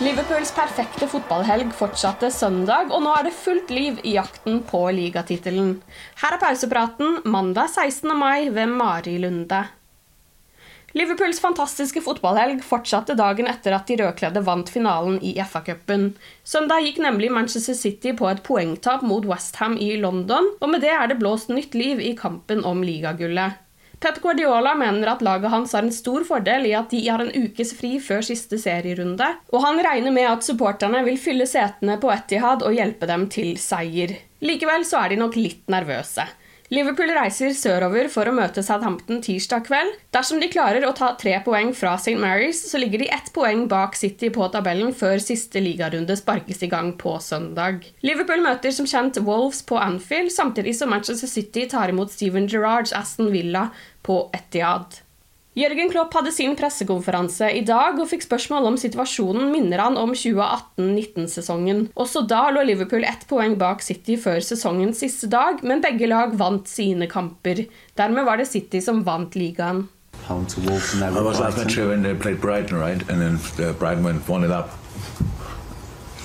Liverpools perfekte fotballhelg fortsatte søndag, og nå er det fullt liv i jakten på ligatittelen. Her er pausepraten mandag 16. mai ved Mari Lunde. Liverpools fantastiske fotballhelg fortsatte dagen etter at de rødkledde vant finalen i FA-cupen. Søndag gikk nemlig Manchester City på et poengtap mot Westham i London, og med det er det blåst nytt liv i kampen om ligagullet. Pep Guardiola mener at laget hans har en stor fordel i at de har en ukes fri før siste serierunde, og han regner med at supporterne vil fylle setene på Etihad og hjelpe dem til seier. Likevel så er de nok litt nervøse. Liverpool reiser sørover for å møte Southampton tirsdag kveld. Dersom de klarer å ta tre poeng fra St. Mary's, så ligger de ett poeng bak City på tabellen før siste ligarunde sparkes i gang på søndag. Liverpool møter som kjent Wolves på Anfield, samtidig som Manchester City tar imot Steven Gerrards Aston Villa på Etihad. Jørgen Klopp hadde sin pressekonferanse i dag og fikk spørsmål om situasjonen minner han om 2018-19-sesongen. Også da lå Liverpool ett poeng bak City før sesongens siste dag, men begge lag vant sine kamper. Dermed var det City som vant ligaen. Home to Wolves and I was last match when they played Brighton, right? And then uh, Brighton went one it up.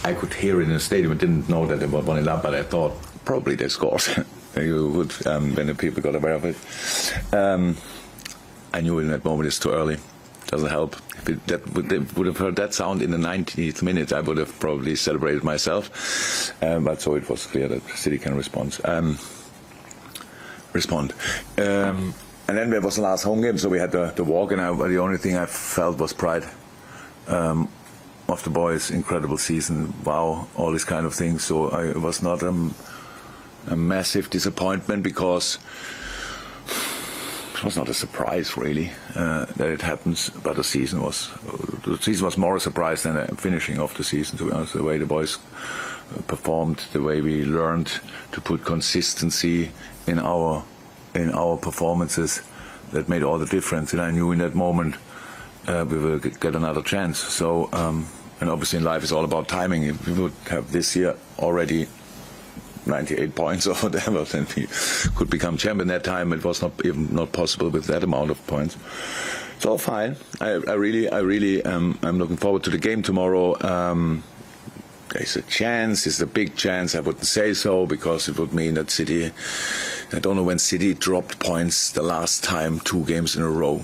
I could hear it in the stadium. I didn't know that they were one it up, but I thought probably they scored. you would um, when the people got aware of it. Um, I knew in that moment it's too early. Doesn't help. If it, that would, would, have heard that sound in the 90th minute, I would have probably celebrated myself. Um, but so it was clear that City can respond. Um, respond. Um, and then there was the last home game, so we had the, the walk, and I, the only thing I felt was pride um, of the boys. Incredible season, wow, all these kind of things. So I, it was not a massive disappointment because was not a surprise really uh, that it happens, but the season was the season was more a surprise than a finishing of the season. To be honest, the way the boys performed, the way we learned to put consistency in our in our performances, that made all the difference. And I knew in that moment uh, we will get another chance. So, um, and obviously in life it's all about timing. If we would have this year already 98 points or whatever, then we could become champion. That time it was not even not possible with that amount of points. So fine. I, I really, I really, um, I'm looking forward to the game tomorrow. Um, there's a chance. It's a big chance. I wouldn't say so because it would mean that City. I don't know when City dropped points the last time two games in a row.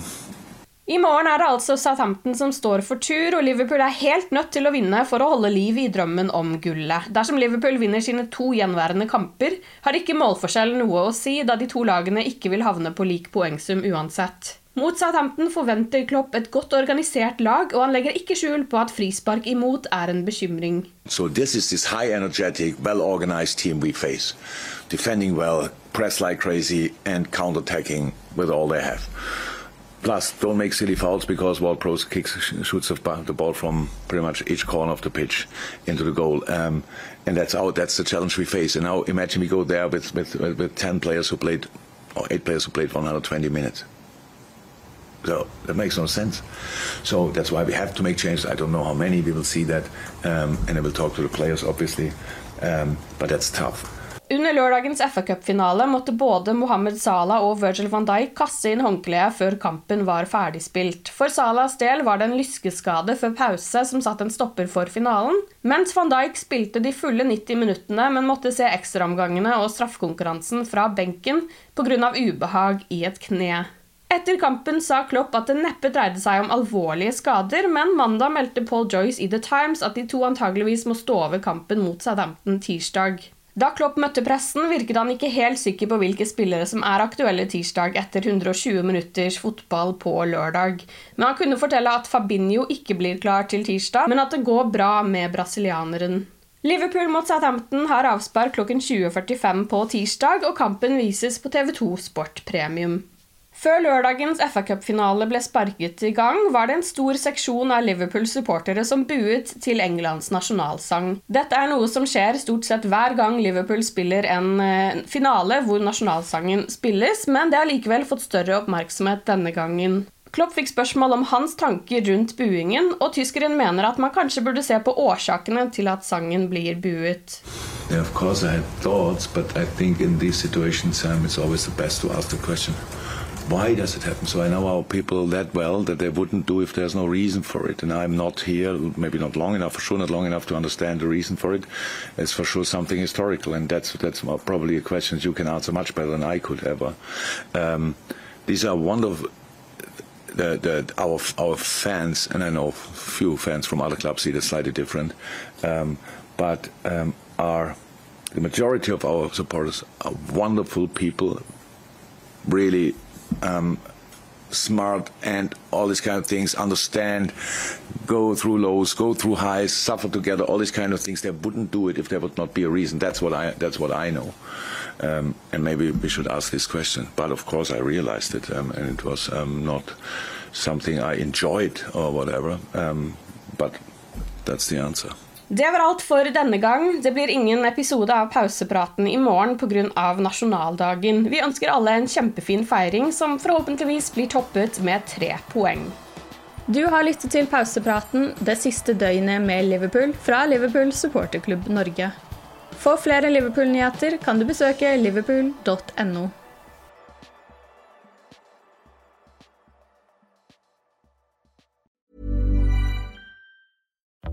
I morgen er det altså Southampton som står for tur, og Liverpool er helt nødt til å vinne for å holde liv i drømmen om gullet. Dersom Liverpool vinner sine to gjenværende kamper, har ikke målforskjellen noe å si, da de to lagene ikke vil havne på lik poengsum uansett. Mot Southampton forventer Klopp et godt organisert lag, og han legger ikke skjul på at frispark imot er en bekymring. So this is this high energetic, well organized team we face. Defending well, press like crazy and counterattacking with all they have. Plus, don't make silly fouls because Ward Prowse kicks, shoots the ball from pretty much each corner of the pitch into the goal, um, and that's. That's the challenge we face. And now imagine we go there with with with ten players who played, or eight players who played 120 minutes. So that makes no sense. So that's why we have to make changes. I don't know how many we will see that, um, and I will talk to the players, obviously. Um, but that's tough. Under lørdagens FA Cup-finale måtte både Mohammed Salah og Virgil van Dijk kaste inn håndkleet før kampen var ferdigspilt. For Salahs del var det en lyskeskade før pause som satt en stopper for finalen, mens van Dijk spilte de fulle 90 minuttene, men måtte se ekstraomgangene og straffekonkurransen fra benken pga. ubehag i et kne. Etter kampen sa Klopp at det neppe dreide seg om alvorlige skader, men mandag meldte Paul Joyce i The Times at de to antageligvis må stå over kampen mot Southampton tirsdag. Da Klopp møtte pressen, virket han ikke helt sikker på hvilke spillere som er aktuelle tirsdag etter 120 minutters fotball på lørdag. Men han kunne fortelle at Fabinho ikke blir klar til tirsdag, men at det går bra med brasilianeren. Liverpool mot Southampton har avspark klokken 20.45 på tirsdag, og kampen vises på TV2 Sport Premium. Før lørdagens FA Cup-finale ble sparket i gang, var det en stor seksjon av Liverpools supportere som buet til Englands nasjonalsang. Dette er noe som skjer stort sett hver gang Liverpool spiller en eh, finale hvor nasjonalsangen spilles, men det har likevel fått større oppmerksomhet denne gangen. Klopp fikk spørsmål om hans tanker rundt buingen, og tyskeren mener at man kanskje burde se på årsakene til at sangen blir buet. Yeah, of course I had thoughts, but I think in these situations um, it's always the best to ask the why does it happen? So I know our people that well that they wouldn't do if there's no reason for it. And I'm not here, maybe not long enough, for sure not long enough to understand the reason for it. It's for sure something historical, and that's that's probably a question you can answer much better than I could ever. Um, these are wonderful. The, the, our our fans, and I know few fans from other clubs see it slightly different, um, but um, are the majority of our supporters are wonderful people, really um, smart and all these kind of things, understand, go through lows, go through highs, suffer together, all these kind of things. They wouldn't do it if there would not be a reason. That's what I that's what I know. Um, and maybe we should ask this question. But of course, I realized it, um, and it was um, not something I enjoyed or whatever. Um, but that's the answer. Det var alt for denne gang. Det blir ingen episode av pausepraten i morgen pga. nasjonaldagen. Vi ønsker alle en kjempefin feiring som forhåpentligvis blir toppet med tre poeng. Du har lyttet til pausepraten det siste døgnet med Liverpool fra Liverpool supporterklubb Norge. For flere Liverpool-nyheter kan du besøke liverpool.no.